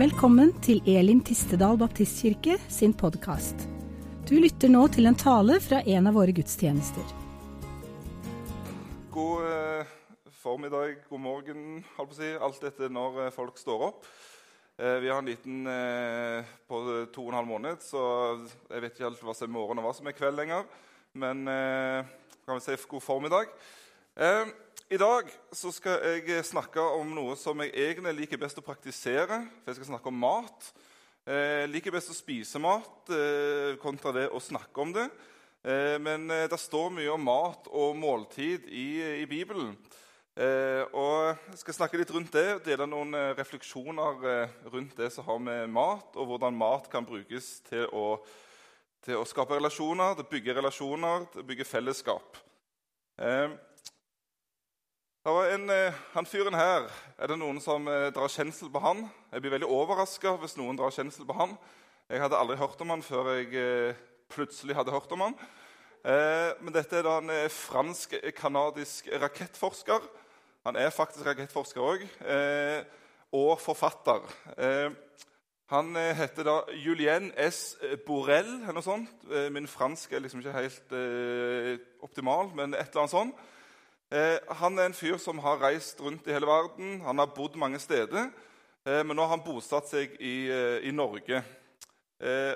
Velkommen til Elim Tistedal Baptistkirke sin podkast. Du lytter nå til en tale fra en av våre gudstjenester. God eh, formiddag, god morgen, holdt på å si. Alt dette når eh, folk står opp. Eh, vi har en liten på to og en halv måned, så jeg vet ikke helt hva som er morgen og hva som er kveld lenger. Men kan vi si god formiddag. Eh, I dag så skal jeg snakke om noe som jeg egentlig liker best å praktisere. For jeg skal snakke om mat. Jeg liker best å spise mat eh, kontra det å snakke om det. Eh, men eh, det står mye om mat og måltid i, i Bibelen. og Jeg skal snakke litt rundt det, dele noen refleksjoner rundt det som har med mat, og hvordan mat kan brukes til å, til å skape relasjoner, til å bygge relasjoner, til å bygge fellesskap. Det var en, eh, Han fyren her Er det noen som eh, drar kjensel på han? Jeg blir veldig overraska hvis noen drar kjensel på han. Jeg hadde aldri hørt om han før jeg eh, plutselig hadde hørt om han. Men dette er da en fransk-canadisk rakettforsker. Han er faktisk rakettforsker òg. Og forfatter. Han heter da Julien S. Borrell, eller noe sånt. Min fransk er liksom ikke helt optimal, men et eller annet sånt. Eh, han er en fyr som har reist rundt i hele verden. Han har bodd mange steder. Eh, men nå har han bosatt seg i, eh, i Norge.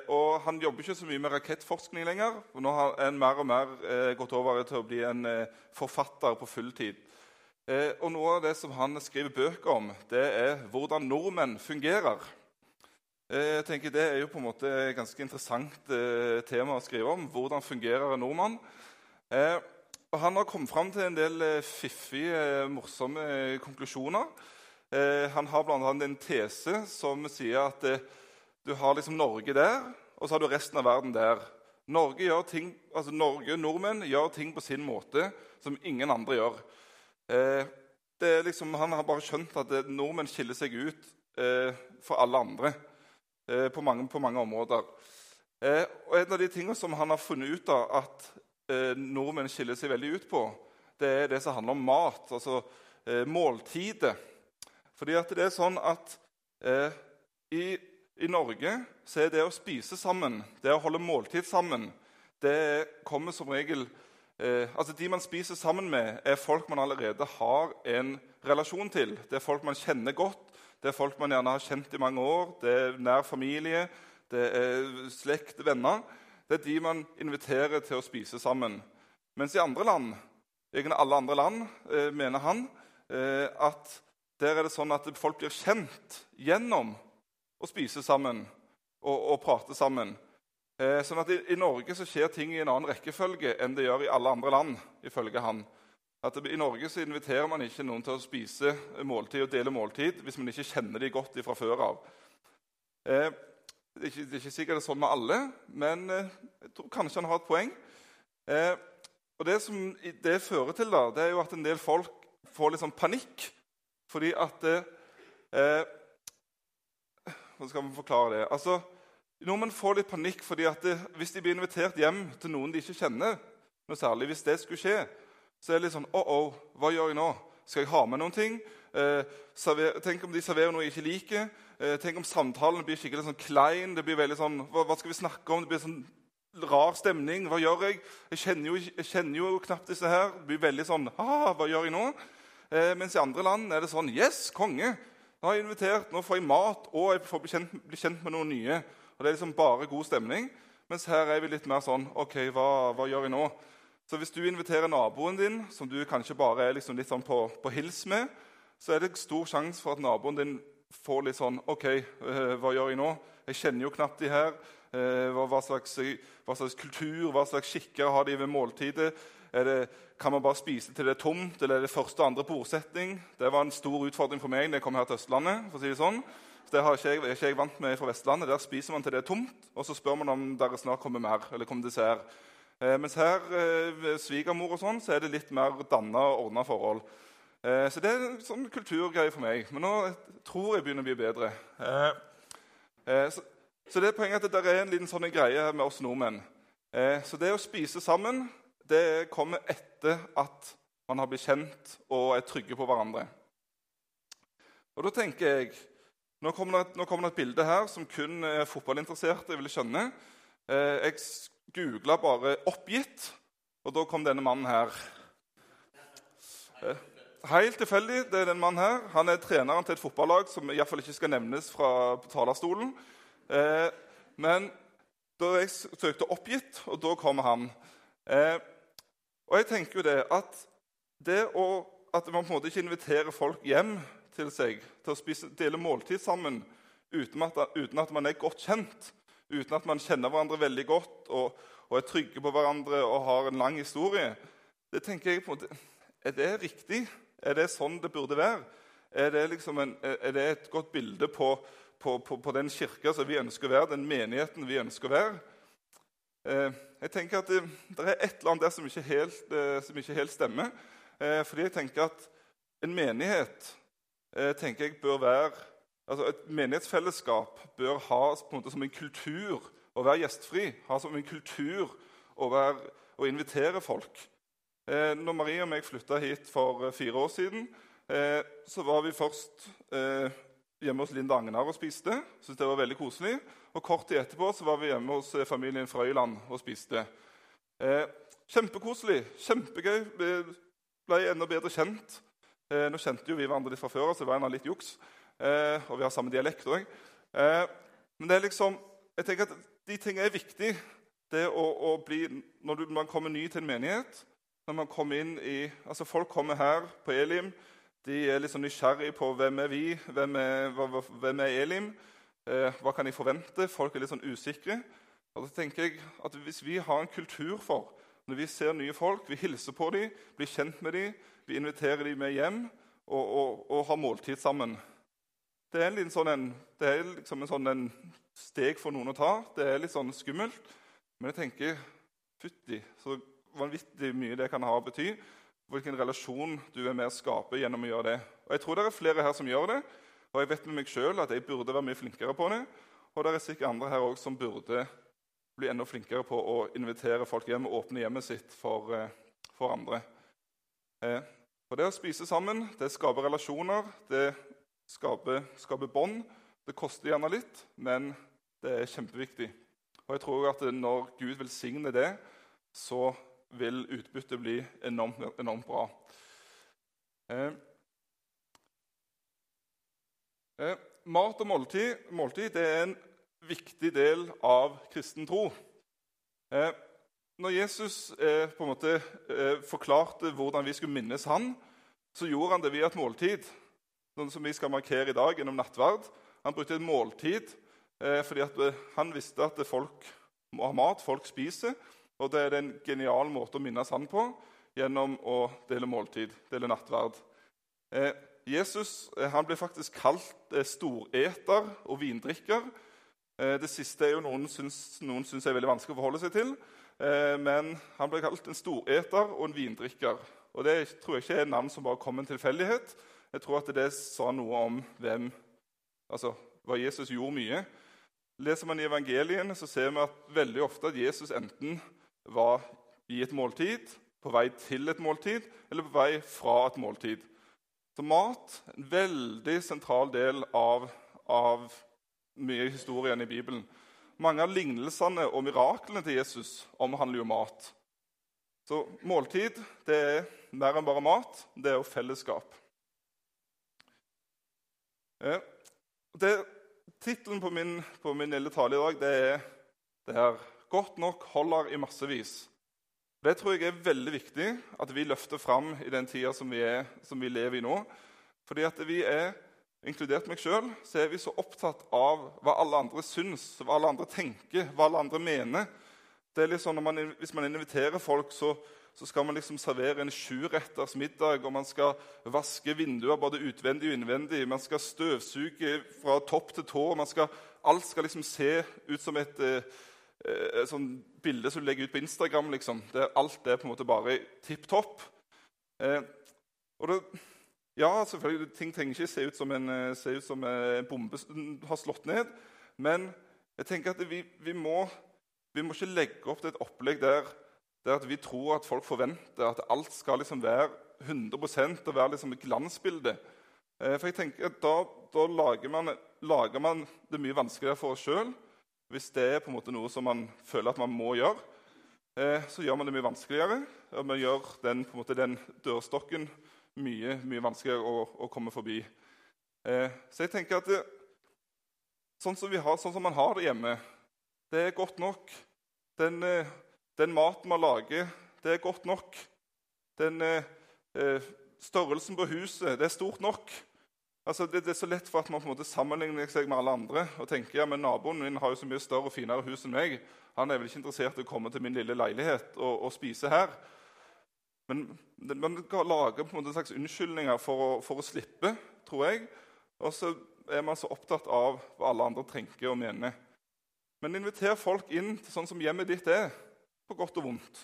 og Han jobber ikke så mye med rakettforskning lenger. og Nå har han mer og mer gått over til å bli en forfatter på fulltid. og Noe av det som han skriver bøker om, det er hvordan nordmenn fungerer. Jeg tenker Det er jo på en måte et ganske interessant tema å skrive om. Hvordan fungerer en nordmann? Og Han har kommet fram til en del eh, fiffige, eh, morsomme eh, konklusjoner. Han har bl.a. en tese som sier at du har liksom Norge der, og så har du resten av verden der. Norge, ting, altså Norge nordmenn gjør ting på sin måte som ingen andre gjør. Liksom, han har bare skjønt at nordmenn skiller seg ut for alle andre på mange, på mange områder. og En av de tingene som han har funnet ut av at eh, nordmenn skiller seg veldig ut på, det er det som handler om mat, altså eh, måltidet. Fordi at det er sånn at eh, i, i, Norge så er det å spise sammen, det å holde måltid sammen, det kommer som regel eh, altså De man spiser sammen med, er folk man allerede har en relasjon til. Det er folk man kjenner godt, det er folk man gjerne har kjent i mange år, det er nær familie, det er slekt, venner det er de man inviterer til å spise sammen. Mens i andre land, egentlig alle andre land, eh, mener han eh, at der er det sånn at folk blir kjent gjennom å spise sammen og, og prate sammen. Eh, sånn at i, i, Norge så skjer ting i en annen rekkefølge enn det gjør i alle andre land. ifølge han. At I Norge så inviterer man ikke noen til å spise måltid og dele måltid hvis man ikke kjenner dem godt fra før av. Eh, det er, ikke, det er ikke sikkert det er sånn med alle, men eh, jeg tror kanskje han har et poeng. Eh, og Det som det fører til, da, det er jo at en del folk får litt sånn panikk. Fordi at eh, Hvordan skal vi forklare det? Altså, Nordmenn får litt panikk fordi at det, hvis de blir invitert hjem til noen de ikke kjenner, noe særlig hvis det skulle skje, så er det litt sånn oh, oh, hva gjør jeg nå? Skal jeg ha med noen ting? Eh, server, tenk om de serverer noe jeg ikke liker? Eh, tenk om samtalen blir skikkelig sånn klein. det blir veldig sånn, hva, hva, skal vi snakke om? Det blir sånn rar stemning. Hva gjør jeg? Jeg kjenner jo, jeg kjenner jo knapt disse her. Det blir veldig sånn Hva gjør jeg nå? Eh, mens i andre land er det sånn Yes, konge! Nå har jeg invitert, nå får jeg mat, og jeg får bli kjent, bli kjent med noen nye. Og Det er liksom bare god stemning. Mens her er vi litt mer sånn OK, hva, hva gjør jeg nå? Så hvis du inviterer naboen din, som du kanskje bare er liksom litt sånn på, på hils med, så er det stor sjanse for at naboen din får litt sånn OK, uh, hva gjør jeg nå? Jeg kjenner jo knapt de her. Uh, hva, slags, hva, slags, kultur, hva slags skikker har de ved måltidet? Det, kan man bare spise til det er tomt, eller er det første og andre bordsetning? Det var en stor utfordring for meg da jeg kom her til Østlandet. for å si Det sånn. Så det ikke jeg, er ikke jeg vant med fra Vestlandet. Der spiser man til det er tomt, og så spør man om det snart kommer mer. eller kommer dessert. Eh, mens her, ved svigermor og sånn, så er det litt mer danna og ordna forhold. Eh, så det er en sånn kulturgreie for meg. Men nå tror jeg begynner å bli bedre. Eh, eh, så, det er poenget at det er en liten sånn greie med oss nordmenn. Så det å spise sammen det kommer etter at man har blitt kjent og er trygge på hverandre. Og da tenker jeg, Nå kommer, det, nå det et bilde her som kun er fotballinteresserte vil skjønne. Jeg googla bare 'oppgitt', og da kom denne mannen her. Helt tilfeldig. det er den mannen her. Han er treneren til et fotballag som i hvert fall ikke skal nevnes fra talerstolen. Eh, men da jeg søkte 'oppgitt', og da kom han. Eh, og jeg tenker jo det at det å, at man på en måte ikke inviterer folk hjem til seg til å spise, dele måltid sammen uten at, uten at man er godt kjent, uten at man kjenner hverandre veldig godt og, og, er trygge på hverandre og har en lang historie, det tenker jeg på en måte, Er det riktig? Er det sånn det burde være? Er det, liksom en, er det et godt bilde på, på, på, på, den kirka som vi ønsker å være, den menigheten vi ønsker å være? Eh, jeg tenker at det, det, er et eller annet der som ikke helt, eh, som ikke helt stemmer. Eh, fordi jeg tenker at en menighet eh, tenker jeg bør være altså Et menighetsfellesskap bør ha på en måte som en kultur å være gjestfri. Ha som en kultur å, være, å invitere folk. Eh, når Marie og meg flytta hit for eh, fire år siden, eh, så var vi først eh, hjemme hos Linda Agnar og spiste. Synes det var veldig koselig. Og Kort tid etterpå så var vi hjemme hos eh, familien Frøyland og spiste. Eh, kjempekoselig, kjempegøy. Ble enda bedre kjent. nå kjente jo vi hverandre litt fra før, så det var litt juks. Eh, og vi har samme dialekt òg. Eh, men det er liksom, jeg tenker at de tingene er viktige. Det å, å bli, Når du, man kommer ny til en menighet når man kommer inn i, altså Folk kommer her på Elim. De er liksom nysgjerrige på hvem er vi, hvem er, hvem er Elim. Eh, hva kan de forvente? Folk er litt sånn usikre. Og så tenker jeg at Hvis vi har en kultur for når vi ser nye folk, vi hilser på dem, blir kjent med dem, vi inviterer dem med hjem og, og, og har måltid sammen det er, litt sånn en, det er liksom en sånn en steg for noen å ta. Det er litt sånn skummelt. Men jeg tenker fytti, så vanvittig mye det kan ha å bety. Hvilken relasjon du er med å skape gjennom å gjøre det. Og Jeg tror det er flere her som gjør det, og jeg vet med meg sjøl at jeg burde være mye flinkere på det. Og det er sikkert andre her også som burde bli enda flinkere på å invitere folk hjem og åpne hjemmet sitt for, eh, for andre. Eh, for det å spise sammen det skaper relasjoner, det skaper, skaper bånd. Det koster gjerne litt, men det er kjempeviktig. Og jeg tror at når Gud velsigner det, så vil utbyttet bli enormt, enormt bra. Eh, eh, mat og måltid, måltid er en viktig del av kristen tro. Eh, når Jesus eh, på en måte eh, forklarte hvordan vi skulle minnes han, så gjorde han det via et måltid sånn som vi skal markere i dag gjennom nattverd. Han brukte et måltid eh, fordi han visste at folk må ha mat, folk spiser. Og det er en genial måte å minnes han på gjennom å dele måltid, dele nattverd. Eh, Jesus eh, han ble faktisk kalt eh, storeter og vindrikker. Eh, det siste er jo noen syns, noen syns er veldig vanskelig å forholde seg til. men han ble kalt en storeter og en vindrikker. Og Det tror jeg ikke er navn som bare kom en tilfeldighet. Jeg tror at det sa noe om hvem, altså, hva Jesus gjorde mye. Leser man i evangeliene, så ser vi at veldig ofte at Jesus enten var i et måltid, på vei til et måltid eller på vei fra et måltid. Så mat er en veldig sentral del av, av mye historien i Bibelen. Mange av lignelsene og miraklene til Jesus omhandler jo mat. Så måltid det er mer enn bare mat. Det er jo fellesskap. Eh, Tittelen på på min lille tale i dag det er det her, 'Godt nok holder i massevis'. Det tror jeg er veldig viktig at vi løfter fram i den tida som vi, som vi lever i nå. Fordi at vi er, inkludert meg sjøl, så er vi så opptatt av hva alle andre syns, hva alle andre tenker, hva alle andre mener. Det er litt sånn man, Hvis man inviterer folk, så så skal man liksom servere en sjuretters middag, og man skal vaske vinduer både utvendig og innvendig. Man skal støvsuge fra topp til tå. Skal, alt skal liksom se ut som et eh, eh, sånn bilde som du legger ut på Instagram. liksom. Det, alt er på en måte bare tipp topp. Eh, og det, ja, selvfølgelig, ting trenger ikke se ut som en, eh, ut som en bombe har slått ned. Men jeg tenker at vi, vi, må, vi må ikke legge opp til et opplegg der er at vi tror at folk forventer at alt skal liksom være 100% og være liksom et glansbilde. Eh, for jeg tenker at Da, da lager, man, lager, man, det mye vanskeligere for oss sjøl. Hvis det er på en måte noe som man føler at man må gjøre, eh, så gjør man det mye vanskeligere. Og man gjør den, måte, den dørstokken mye, mye vanskeligere å, å komme forbi. Eh, så jeg tenker at det, sånn, som har, sånn, som man har det hjemme, det er godt nok. Den, eh, den maten man lager, det er godt nok. Den eh, eh størrelsen på huset, det er stort nok. Altså, det, det, er så lett for at man på en måte sammenligner seg med alle andre og tenker ja, men naboen min har jo så mye større og finere hus enn meg. Han er vel ikke interessert i å komme til min lille leilighet og, og spise her. Men man lager på en måte en slags unnskyldninger for å, for å slippe, tror jeg. Og så er man så opptatt av hva alle andre tenker og mener. Men inviter folk inn til sånn som hjemmet ditt er, på godt og vondt.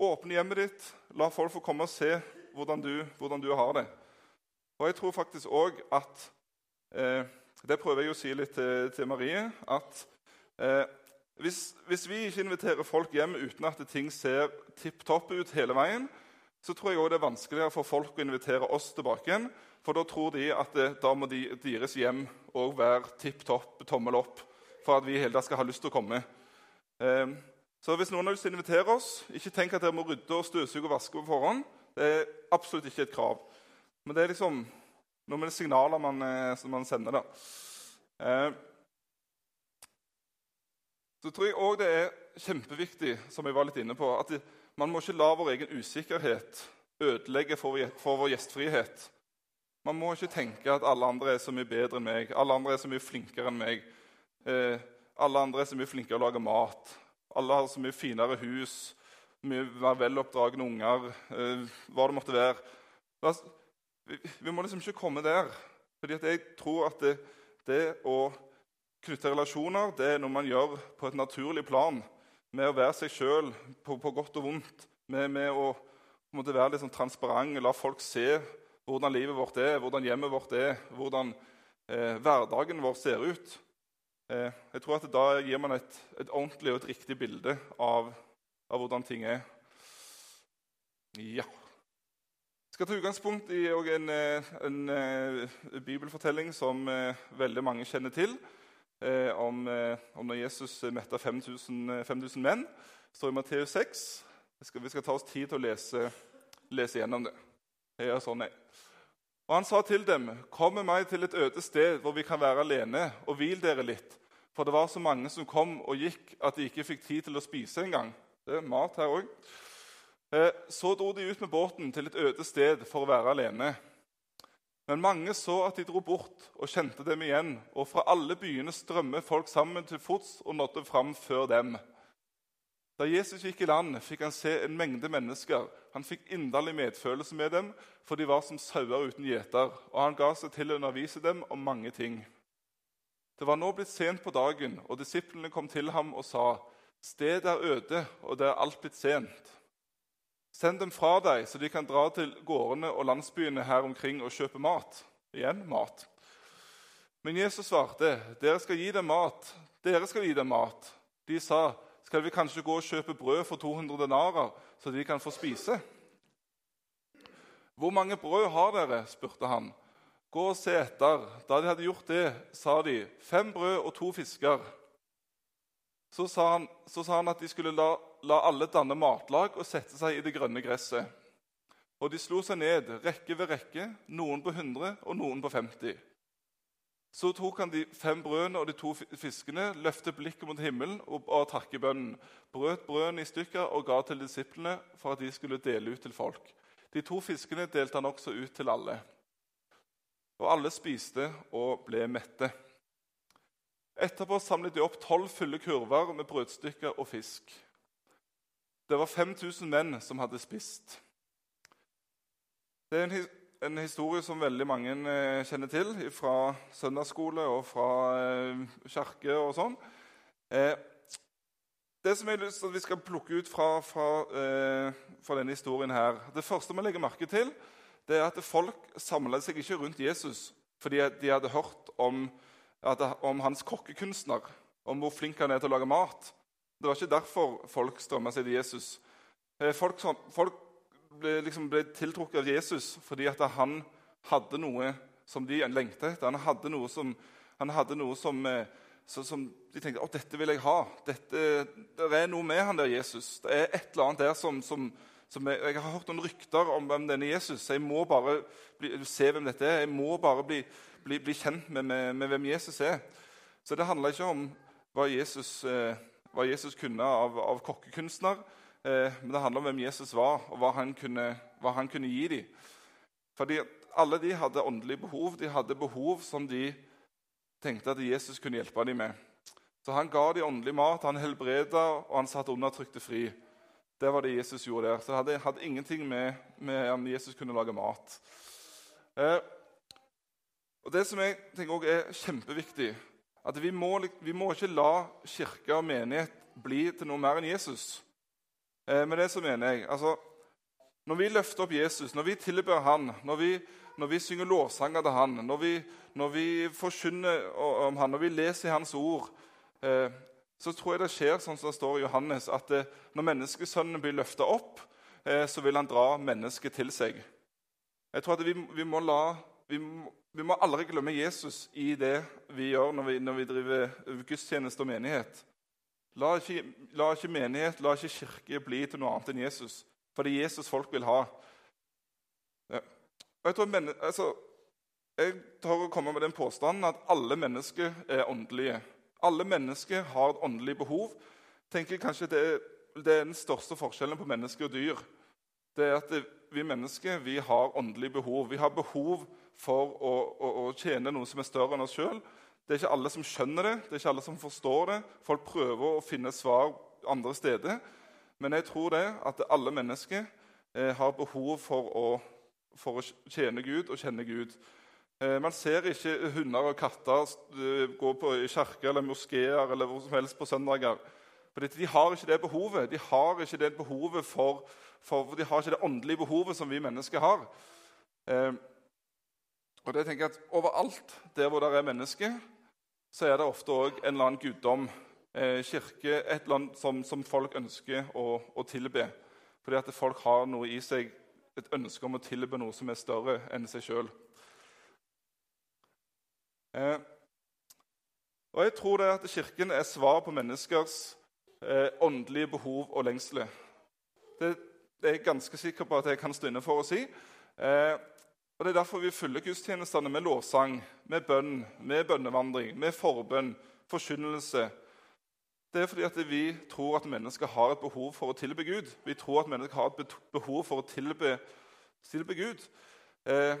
Åpne hjemmet ditt, la folk få komme og se hvordan du, hvordan du har det. Og jeg tror faktisk òg at eh, Det prøver jeg å si litt til, til Marie. At eh, hvis, hvis, vi ikke inviterer folk hjem uten at ting ser tipp topp ut hele veien, så tror jeg også det er vanskeligere for folk å invitere oss tilbake igjen. For da tror de at det, da må de, deres hjem òg være tipp topp, tommel opp, for at vi hele tatt skal ha lyst til å komme. Eh, så hvis noen har lyst til å invitere oss, ikke tenk at dere må rydde og støvsuge og vaske på forhånd. Det er absolutt ikke et krav. Men det er liksom noe med det signaler man, eh, som man sender. da. Eh, så tror jeg òg det er kjempeviktig, som jeg var litt inne på, at man må ikke la vår egen usikkerhet ødelegge for, for, vår gjestfrihet. Man må ikke tenke at alle andre er så mye bedre enn meg, alle andre er så mye flinkere enn meg. Eh, alle andre er så mye flinkere å lage mat. Alle har så mye finere hus, mye mer veloppdragne unger, eh, hva det måtte være. Vi må liksom ikke komme der. Fordi jeg tror at det, det, å knytte relasjoner det er noe man gjør på et naturlig plan. Med å være seg sjøl på, på, godt og vondt. Med, med å være liksom transparent, la folk se hvordan livet vårt er, hvordan hjemmet vårt er, hvordan eh, hverdagen vår ser ut. Eh, jeg tror at Da gir man et, et, ordentlig og et riktig bilde av, av hvordan ting er. Ja skal ta utgangspunkt i en, eh, en, en, eh, bibelfortelling som eh, veldig mange kjenner til. Om, om når Jesus metta 5000, 5000 menn. Det står i Matteus 6. Vi skal, vi skal, ta oss tid til å lese, lese gjennom det. det er sånn jeg. Og Han sa til dem, 'Kom med meg til et øde sted hvor vi kan være alene, og hvil dere litt.' For det var så mange som kom og gikk, at de ikke fikk tid til å spise engang. Det er mat her òg. Eh, så dro de ut med båten til et øde sted for å være alene. Men mange så at de dro bort og kjente dem igjen, og fra alle byene strømmet folk sammen til fots og nådde fram før dem. Da Jesus gikk i land, fikk han se en mengde mennesker. Han fikk inderlig medfølelse med dem, for de var som sauer uten gjeter, og han ga seg til å undervise dem om mange ting. Det var nå blitt sent på dagen, og disiplene kom til ham og sa:" Stedet er øde, og det er alt blitt sent. Send dem fra deg, så de kan dra til gårdene og landsbyene her omkring og kjøpe mat. Igjen mat. Men Jesus svarte, dere skal gi dem mat. Dere skal gi dem mat. De sa, skal vi kanskje gå og kjøpe brød for 200 denarer, så de kan få spise? Hvor mange brød har dere? spurte han. Gå og se etter. Da de hadde gjort det, sa de, fem brød og to fisker. Så sa han, så sa han at de skulle la la alle danne matlag og sette seg i det grønne gresset. Og de slo seg ned, rekke ved rekke, noen på 100 og noen på 50. Så tok han de fem brødene og de to fiskene, løftet blikket mot himmelen og, og takkebønnen, brøt brødene i stykker og ga til disiplene for at de skulle dele ut til folk. De to fiskene delte han også ut til alle. Og alle spiste og ble mette. Etterpå samlet de opp tolv fulle kurver med brødstykker og fisk. Det var 5000 menn som hadde spist. Det er en, en historie som veldig mange eh, kjenner til fra søndagsskole og fra eh, kirke og sånn. Eh, det som jeg har lyst til at vi skal plukke ut fra, fra, eh, fra, denne historien her, Det første vi legger merke til, det er at folk samla seg ikke rundt Jesus fordi de hadde hørt om, om hans kokkekunstner, om hvor flink han er til å lage mat. Det var ikke derfor folk strømma seg til Jesus. Eh, folk, folk ble, liksom, ble, tiltrukket av Jesus fordi han hadde noe som de lengta etter. Han hadde noe som, hadde noe som, eh, så, som de tenkte at dette vil jeg ha. Dette, det er noe med han der Jesus. Det er et eller annet der som, som, jeg, jeg, har hørt noen rykter om hvem denne Jesus Jeg må bare bli, se hvem dette er. Jeg må bare bli, bli, bli kjent med, med, med, hvem Jesus er. Så det handler ikke om hva Jesus, eh, hva Jesus kunne av, av kokkekunstner. Eh, men det handler om hvem Jesus var, og hva han kunne, hva han kunne gi dem. Fordi alle de hadde åndelige behov. De hadde behov som de tenkte at Jesus kunne hjelpe dem med. Så han ga dem åndelig mat, han helbreda, og han satte undertrykte fri. Det var det Jesus gjorde der. Så det hadde, hadde ingenting med, med om Jesus kunne lage mat. Eh, og Det som jeg tenker også er kjempeviktig, at vi må, vi må ikke la kirke og menighet bli til noe mer enn Jesus. Eh, med det så mener jeg altså, Når vi løfter opp Jesus, når vi tilber han, når vi, når vi synger lovsanger til han, når vi, når vi forkynner om han, når vi leser hans ord, eh, så tror jeg det skjer sånn som det står i Johannes, at eh, når menneskesønnen blir løfta opp, eh, så vil han dra mennesket til seg. Jeg tror at vi, vi må la vi vi må, aldri glemme Jesus i det vi gjør når vi, når vi driver gudstjeneste og menighet. La ikke, la ikke, menighet, la ikke kirke bli til noe annet enn Jesus. For det er Jesus folk vil ha. Ja. Jeg, tror, men, altså, jeg tør å komme med den påstanden at alle mennesker er åndelige. Alle mennesker har et åndelig behov. tenker kanskje det, det er den største forskjellen på mennesker og dyr. Det er at det, vi mennesker vi har åndelige behov. Vi har behov for å, å, å tjene noe som er større enn oss sjøl. Det er ikke alle som skjønner det, det er ikke alle som forstår det. Folk prøver å finne svar andre steder. Men jeg tror det at alle mennesker eh, har behov for å, for å, tjene Gud og kjenne Gud. Eh, man ser ikke hunder og katter eh, gå på i kirker eller moskeer eller hvor som helst på søndager. For De har ikke det behovet. De har ikke det behovet for, for de har ikke det åndelige behovet som vi mennesker har. Eh, og det tenker jeg at Overalt der hvor det er mennesker, så er det ofte òg en eller annen guddom, eh, kirke, et eller annet som, som folk ønsker å, å, tilbe. Fordi at folk har noe i seg, et ønske om å tilbe noe som er større enn seg sjøl. Eh, og jeg tror det at Kirken er svar på menneskers eh, åndelige behov og lengsler. Det, det, er jeg ganske sikker på at jeg kan stå inne for å si. Eh, og Det er derfor vi fyller gudstjenestene med lovsang, med bønn, med bønnevandring, med forbønn, forkynnelse. Det er fordi at vi tror at mennesker har et behov for å tilbe Gud. Vi tror at mennesker har et behov for å tilbe, tilbe Gud. Eh,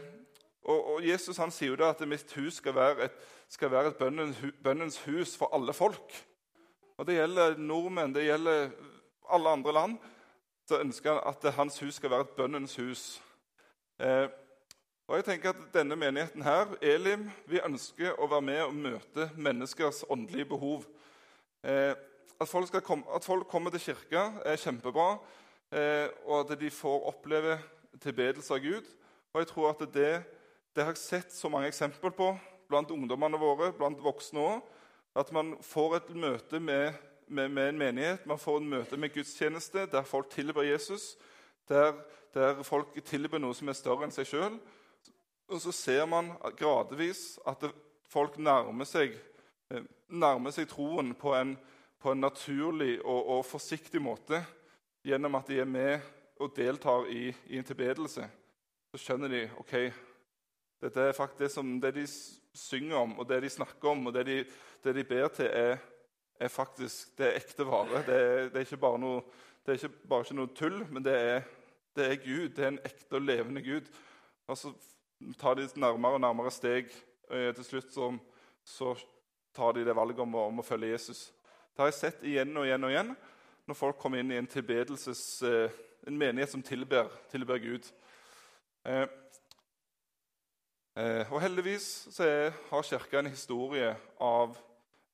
og, og, Jesus han sier jo da at mitt hus skal være et, skal være et bønnens, bønnens, hus for alle folk. Og Det gjelder nordmenn, det gjelder alle andre land. Så ønsker han at hans hus skal være et bønnens hus. Eh, og jeg tenker at denne menigheten her, Elim, vi ønsker å være med og møte menneskers åndelige behov. Eh, at, folk komme, at, folk kommer til kirka, er kjempebra, eh, og at de får oppleve tilbedelse av Gud. Og jeg tror at det, det har jeg sett så mange eksempler på blant ungdommene våre, blant voksne òg. At man får et møte med, med, med, en menighet, man får en møte med gudstjeneste der folk tilber Jesus, der, der folk tilber noe som er større enn seg sjøl. Og så ser man gradvis at folk nærmer seg, eh, nærmer seg troen på en, på en naturlig og, og, forsiktig måte gjennom at de er med og deltar i, i en tilbedelse. Så skjønner de ok, dette er faktisk det, som, det de synger om, og det de snakker om, og det de, det de ber til, er, er, faktisk det er ekte vare. Det er, det er ikke bare noe, det er ikke bare ikke noe tull, men det er, det er Gud. Det er en ekte og levende Gud. Og så tar de nærmere og nærmere steg. Og til slutt så, så tar de det valget om, om, å følge Jesus. Det har jeg sett igjen og igjen og igjen når folk kommer inn i en tilbedelses, eh, en menighet som tilber, tilber Gud. Eh, eh, og heldigvis så er, har Kirka en historie av,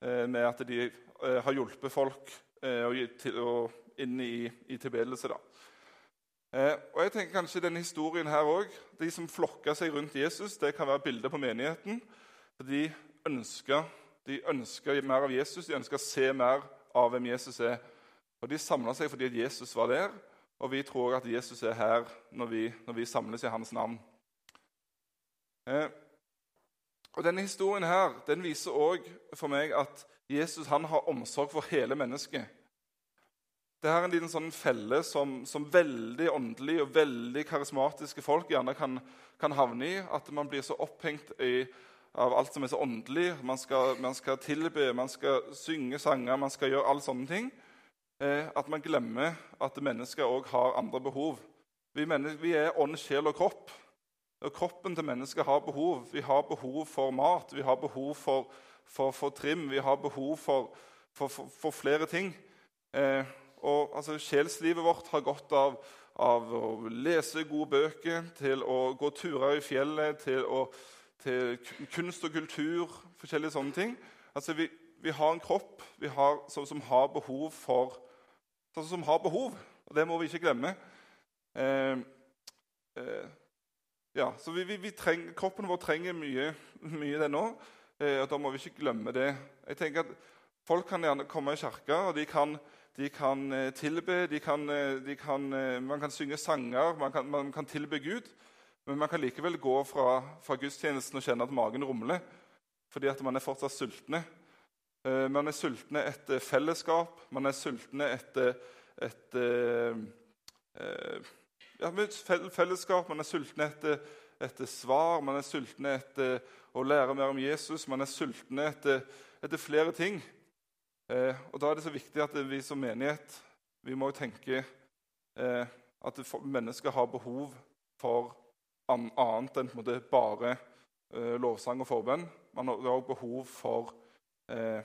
eh, med at de eh, har hjulpet folk og, inn i, i tilbedelse. da. Eh, og jeg tenker kanskje denne historien her også, De som flokka seg rundt Jesus, det kan være bilder på menigheten. De ønska, de ønska mer av Jesus, de ønska å se mer av hvem Jesus er. Og De samla seg fordi Jesus var der, og vi tror at Jesus er her når vi, når vi samles i hans navn. Eh, og Denne historien her, den viser òg for meg at Jesus han har omsorg for hele mennesket. Det her er en liten sånn felle som, som veldig åndelige og veldig karismatiske folk gjerne kan, kan, havne i. At man blir så opphengt i, av alt som er så åndelig. Man skal, man skal tilbe, man skal synge sanger, man skal gjøre alle sånne ting. Eh, at man glemmer at mennesker òg har andre behov. Vi, vi er ånd, sjel og kropp. Og kroppen til mennesker har behov. Vi har behov for mat, vi har behov for, for, for trim, vi har behov for, for flere ting. Eh, og altså, Sjelslivet vårt har gått av, av, å lese gode bøker til å gå turer i fjellet, til, å, til kunst og kultur, forskjellige sånne ting. Altså, vi, vi har en kropp har, som, som, har behov for sånn som har behov, og det må vi ikke glemme. Eh, eh, ja, så vi, vi, treng, Kroppen vår trenger mye, mye det nå, eh, og da må vi ikke glemme det. Jeg tenker at Folk kan gjerne komme i kirka, og de kan de kan eh, tilbe, de kan, eh, de kan, eh, man kan synge sanger, man kan, man kan, tilbe Gud. Men man kan likevel gå fra, fra, gudstjenesten og kjenne at magen rumler fordi at man er fortsatt sultne. Man er sultne etter fellesskap, man er sultne etter, etter ja, fellesskap, man er sulten etter, etter, svar, man er sulten etter å lære mer om Jesus, man er sulten etter, etter flere ting. Eh, og Da er det så viktig at vi som menighet vi må tenke eh, at mennesker har behov for annet enn måte, bare eh, lovsang og forbønn. Man har òg behov for eh,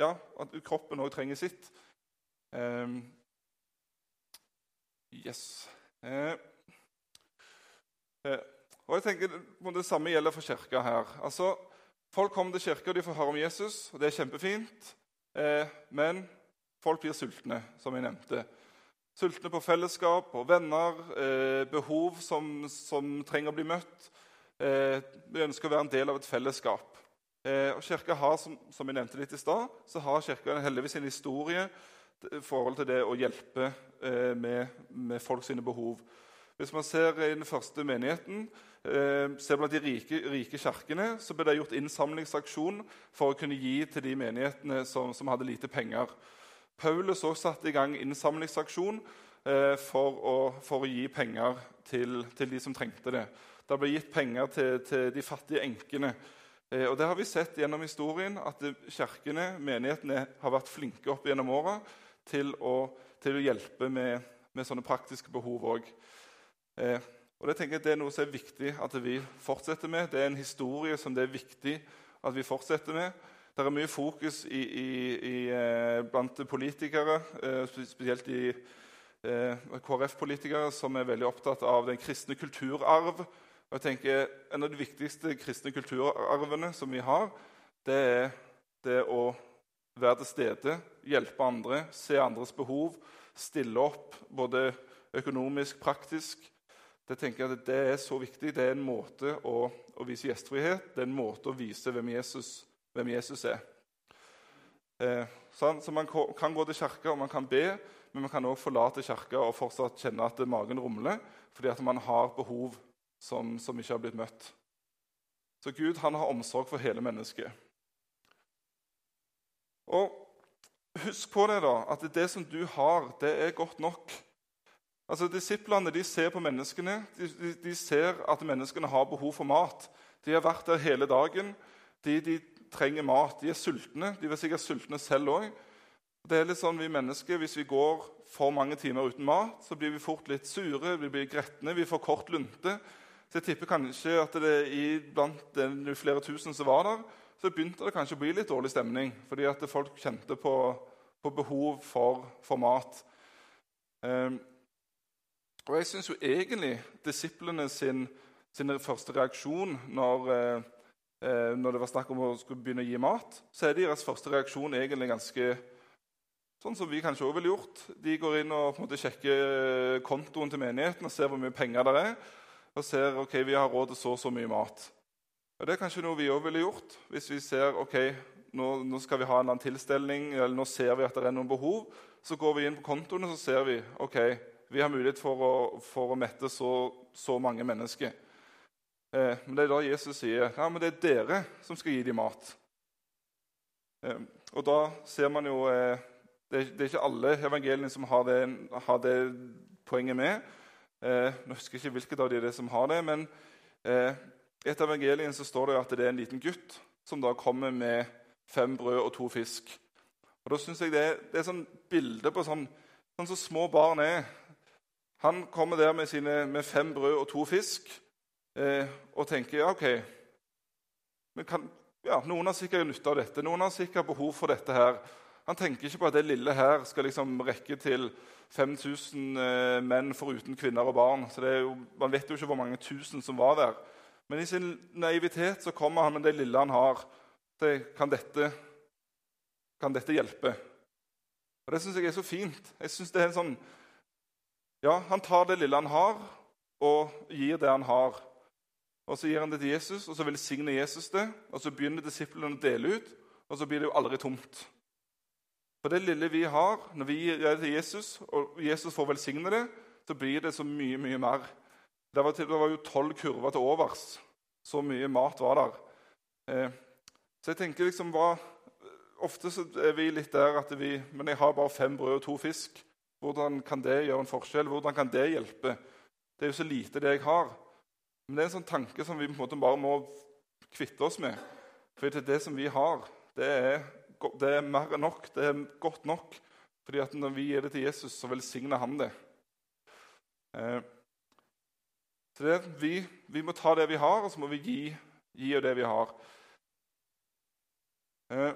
ja, at kroppen òg trenger sitt. Eh, yes. Eh, og jeg tenker Det samme gjelder for kirka her. Altså, Folk kommer til kirka og de får høre om Jesus, og det er kjempefint. Eh, men folk blir sultne, som jeg nevnte. Sultne på fellesskap og venner, eh, behov som, som, trenger å bli møtt. Eh, vi ønsker å være en del av et fellesskap. og Kirka har, som, som jeg nevnte litt i stad, så har kirka heldigvis en historie forhold til det å hjelpe med, med folk sine behov. Hvis man ser i den første menigheten, eh, ser blant de rike, rike kirkene, så ble det gjort innsamlingsaksjon for å kunne gi til de menighetene som, som hadde lite penger. Paulus også satte i gang innsamlingsaksjon eh, for, å, for, å, gi penger til, til, de som trengte det. Det ble gitt penger til, til de fattige enkene. Eh, og det har vi sett gjennom historien, at kirkene, menighetene, har vært flinke opp gjennom åra til, til, å hjelpe med, med sånne praktiske behov òg. Eh, og Det tenker jeg det er noe som er viktig at vi fortsetter med. Det er en historie som det er viktig at vi fortsetter med. Det er mye fokus i, i, i, eh, blant politikere, eh, spesielt i eh, KrF-politikere, som er veldig opptatt av den kristne kulturarv. Og jeg tenker En av de viktigste kristne kulturarvene som vi har, det er det å være til stede, hjelpe andre, se andres behov, stille opp både økonomisk, praktisk det tenker jeg at det er så viktig. Det er en måte å, å vise gjestfrihet Det er en måte å vise hvem Jesus, hvem Jesus er. Eh, sånn, så Man kan gå til kirka og man kan be, men man kan også forlate kirka og fortsatt kjenne at magen rumler fordi at man har behov som, som ikke har blitt møtt. Så Gud han har omsorg for hele mennesket. Og Husk på det da, at det som du har, det er godt nok. Altså, Disiplene de ser på menneskene. De, de, de, ser at menneskene har behov for mat. De har vært der hele dagen. De, de trenger mat. De er sultne. De er sikkert sultne selv òg. Det er litt sånn vi mennesker, Hvis vi går for mange timer uten mat, så blir vi fort litt sure, vi blir gretne, vi får kort lunte. Så jeg tipper kanskje at det i blant de flere tusen som var der, så begynte det kanskje å bli litt dårlig stemning. Fordi at folk kjente på, på behov for, for mat. Eh, og jeg syns jo egentlig disiplene sin, sin første reaksjon når, eh, eh, når, det var snakk om å skulle begynne å gi mat, så er deres første reaksjon egentlig ganske sånn som vi kanskje også ville gjort. De går inn og på en måte sjekker kontoen til menigheten og ser hvor mye penger det er. Og ser ok, vi har råd til så og så mye mat. Og Det er kanskje noe vi òg ville gjort hvis vi ser ok, nå, nå, skal vi ha en annen tilstelning, eller nå ser vi at det er noen behov. Så går vi inn på kontoen og så ser vi ok, vi har mulighet for å, for å mette så, så, mange mennesker. Eh, men det er da Jesus sier ja, men det er dere som skal gi dem mat. Eh, og da ser man jo eh, det, det, er, ikke alle evangeliene som har det, har det poenget med. Eh, nå husker jeg ikke hvilket av de det er som har det, men eh, i et av evangeliene står det at det er en liten gutt som da kommer med fem brød og to fisk. Og da synes jeg Det, det er sånn bilde på sånn, sånn som små barn er. Han kommer der med, sine, med fem brød og to fisk eh, og tenker ja, ok kan, ja, Noen har sikkert nytte av dette, noen har sikkert behov for dette. her. Han tenker ikke på at det lille her skal liksom rekke til 5000 eh, menn foruten kvinner og barn. Så jo, Man vet jo ikke hvor mange tusen som var der. Men i sin naivitet så kommer han med det lille han har. Til, kan dette, kan dette hjelpe? Og Det syns jeg er så fint. Jeg synes det er en sånn, ja, Han tar det lille han har, og gir det han har. Og Så gir han det til Jesus, og så velsigner Jesus det. og Så begynner disiplene å dele ut, og så blir det jo aldri tomt. For det lille vi har, når vi gir det til Jesus, og Jesus får velsigne det, så blir det så mye, mye mer. Det var, det var jo tolv kurver til overs. Så mye mat var der. Eh, så jeg tenker liksom hva, Ofte er vi litt der at vi Men jeg har bare fem brød og to fisk. Hvordan kan det gjøre en forskjell? Hvordan kan det hjelpe? Det er jo så lite, det jeg har. Men det er en sånn tanke som vi på en måte bare må kvitte oss med. For det, det som vi har, det er, det er mer enn nok. Det er godt nok. Fordi at når vi gir det til Jesus, så velsigner han det. Eh, så det, vi, vi, må ta det vi har, og så må vi gi, gi det vi har. Eh,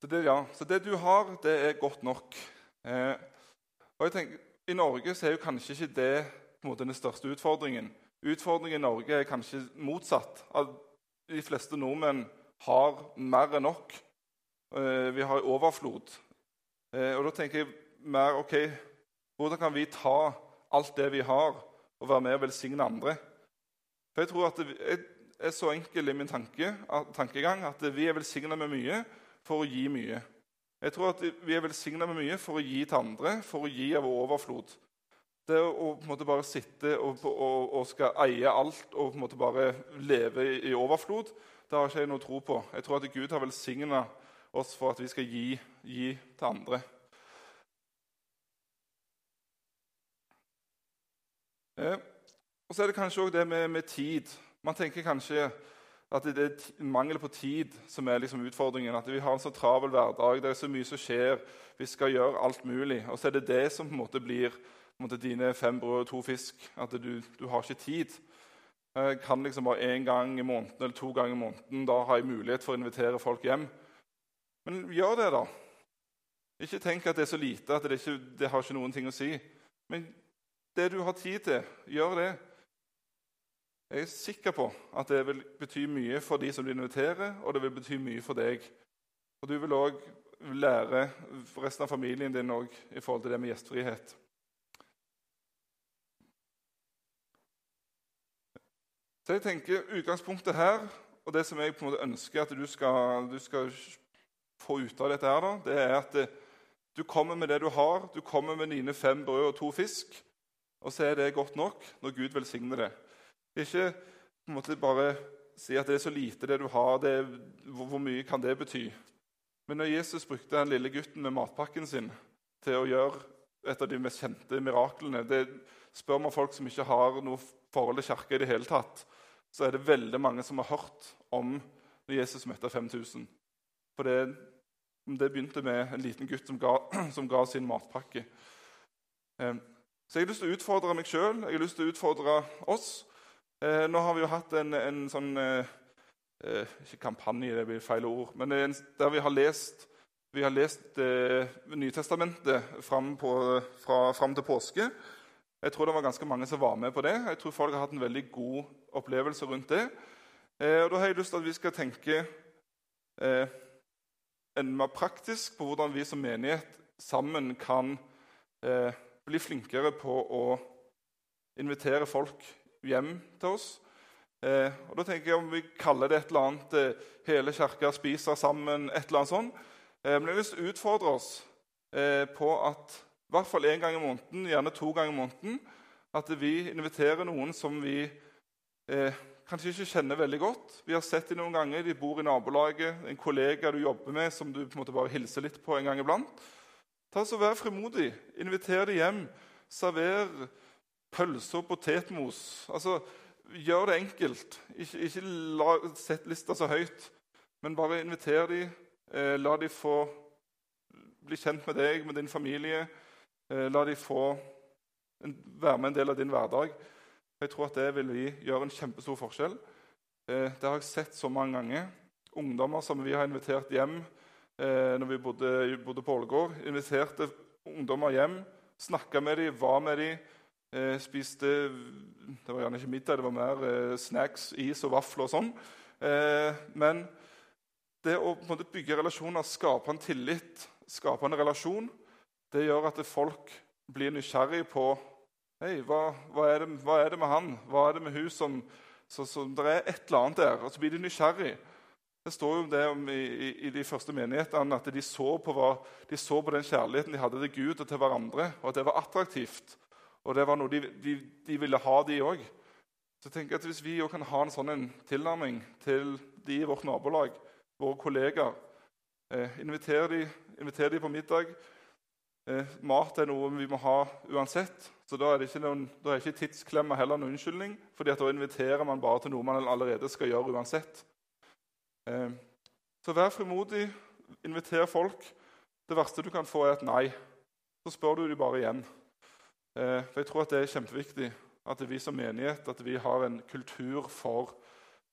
så, det, ja. så det, du har, det er godt nok. Eh, og jeg tenker, I Norge så er jo kanskje ikke det måte, den største utfordringen. Utfordringen i Norge er kanskje motsatt. At de fleste nordmenn har mer enn nok. Eh, vi har overflod. Eh, og da tenker jeg mer OK, hvordan kan vi ta alt det vi har, og være med og velsigne andre. For Jeg tror at det er så enkel i min tanke, tankegang at vi er velsigna med mye for å gi mye. Jeg tror at vi er velsigna med mye for å gi til andre, for å gi av overflod. Det å på en måte bare sitte og, og, og skal eie alt og på en måte bare leve i, i overflod, det har ikke jeg noe tro på. Jeg tror at Gud har velsigna oss for at vi skal gi, gi til andre. Eh, og så er det kanskje òg det med, med, tid. Man tenker kanskje at det er mangel på tid som er liksom utfordringen. At vi har en så travel hverdag, det er så mye som skjer, vi skal gjøre alt mulig. Og så er det det som på en måte blir en måte, dine fem brød og to fisk. At du, du har ikke tid. Jeg kan liksom bare én gang i måneden eller to ganger i måneden. Da har jeg mulighet for å invitere folk hjem. Men gjør det, da. Ikke tenk at det er så lite at det, ikke, det har ikke noen ting å si. Men det du har tid til, gjør det. Jeg er sikker på at det vil bety mye for de som du inviterer, og det vil bety mye for deg. Og du vil òg lære resten av familien din i forhold til det med gjestfrihet. Så jeg tenker Utgangspunktet her, og det som jeg på en måte ønsker at du skal, du skal få ut av dette, her, da, det er at du kommer med det du har. Du kommer med dine fem brød og to fisk. Og så er det godt nok når Gud velsigner det. Ikke på en måte bare si at det er så lite det du har. Det hvor, hvor, mye kan det bety? Men når Jesus brukte den lille gutten med matpakken sin til å gjøre et av de mest kjente miraklene det Spør man folk som ikke har noe forhold til kirka i det hele tatt, så er det veldig mange som har hørt om når Jesus møtte 5000. For det, det begynte med en liten gutt som ga, som ga sin matpakke. Eh, så jeg har lyst til å utfordre meg sjøl, jeg har lyst til å utfordre oss. Eh, nå har vi jo hatt en, en sånn eh, eh Ikke kampanje, det blir feil ord. Men en, der vi har lest, vi har lest eh, Nytestamentet fram, på, fra, fram, til påske. Jeg tror det var ganske mange som var med på det. Jeg tror folk har hatt en veldig god opplevelse rundt det. Eh, og Da har jeg lyst til at vi skal tenke eh, enda mer praktisk på hvordan vi som menighet sammen kan eh, bli flinkere på å invitere folk hjem til oss. Eh, og da tenker jeg Om vi kaller det et eller annet eh, 'Hele kirka spiser sammen', et eller annet sånt. Eh, men jeg har lyst til å utfordre oss eh, på at i hvert fall én gang i måneden, gjerne to ganger i måneden, at vi inviterer noen som vi eh, kanskje ikke kjenner veldig godt. Vi har sett dem noen ganger. De bor i nabolaget, en kollega du jobber med, som du på en måte bare hilser litt på en gang iblant. Ta så Vær frimodig. Inviter dem hjem. Server pølse og potetmos. Altså, gjør det enkelt. Ikke, ikke la, sett lista så høyt, men bare inviter dem. Eh, la dem få bli kjent med deg, med din familie. Eh, la dem få en, være med en del av din hverdag. Jeg tror at det vil vi gjøre en kjempestor forskjell. Eh, det har jeg sett så mange ganger. Ungdommer som vi har invitert hjem eh, når vi bodde, bodde på Ålgård. Inviterte ungdommer hjem, snakka med dem, var med dem. Eh, spiste Det var gjerne ikke middag, det var mer eh, snacks, is og vafler og sånn. Eh, men det å måte, bygge relasjoner, skape en tillit, skape en relasjon, det gjør at folk blir nysgjerrig på Hei, hva, hva, hva, er det, med han? Hva er det med hun som, så, som Det er et eller annet der. Og så blir de nysgjerrig. Det står jo det om i, i, de første menighetene at de så, hva, de så, på den kjærligheten de hadde til Gud og til hverandre, og at det var attraktivt. Og det var noe de, de, de ville ha, de òg. Så jeg tenker at Hvis vi kan ha en sånn tilnærming til de i vårt nabolag, våre kollegaer eh, Inviter de, de på middag. Eh, mat er noe vi må ha uansett. Så da er det ikke, noen, da er ikke tidsklemma heller noen unnskyldning. fordi da inviterer man bare til noe man allerede skal gjøre uansett. Eh, så vær frimodig. Inviter folk. Det verste du kan få, er et nei. Så spør du dem bare igjen. Eh, for Jeg tror at det er kjempeviktig at vi som menighet at vi har en kultur for,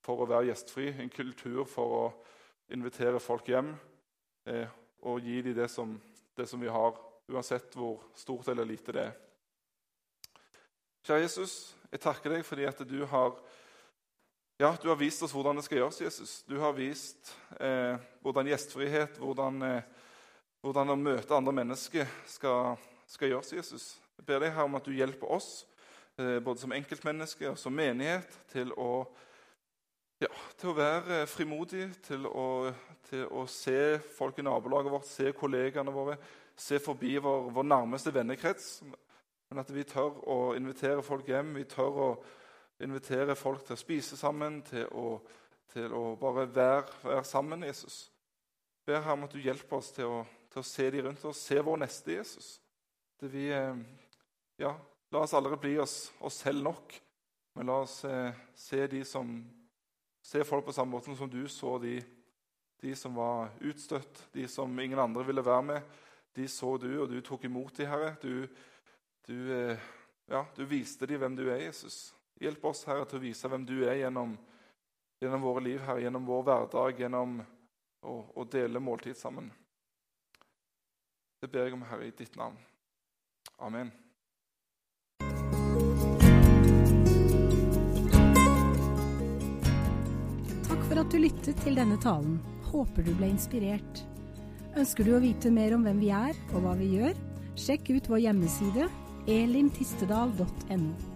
for å være gjestfri. En kultur for å invitere folk hjem eh, og gi dem det som, det som vi har uansett hvor stort eller lite det er. Kjære Jesus, jeg takker deg fordi at du har, ja, du har vist oss hvordan det skal gjøres. Jesus. Du har vist eh, hvordan gjestfrihet, hvordan, eh, hvordan, å møte andre mennesker skal, skal gjøres. Jesus. Jeg ber deg her om at du hjelper oss, eh, både som enkeltmennesker og som menighet, til å, ja, til å være frimodige, til å, til å se folk i nabolaget vårt, se kollegaene våre se forbi vår, vår, nærmeste vennekrets. Men at vi tør å invitere folk hjem. Vi tør å invitere folk til å spise sammen, til å, til å bare være, være, sammen. Jesus. Ber her om at du hjelper oss til å, til å se de rundt oss, se vår neste Jesus. Vi, eh, ja, la oss aldri bli oss, oss selv nok, men la oss eh, se, som, se folk på samme måte som du så de, de som var utstøtt, de som ingen andre ville være med de så du, og du tok imot de, Herre. Du, du, eh, ja, du viste dem hvem du er, Jesus. Hjelp oss, Herre, til å vise hvem du er gjennom, gjennom våre liv, Herre, gjennom vår hverdag, gjennom å, å dele måltid sammen. Det ber jeg om, Herre, i ditt navn. Amen. Takk for at du lyttet til denne talen. Håper du ble inspirert. Ønsker du å vite mer om hvem vi er og hva vi gjør? Sjekk ut vår hjemmeside elimtistedal.no.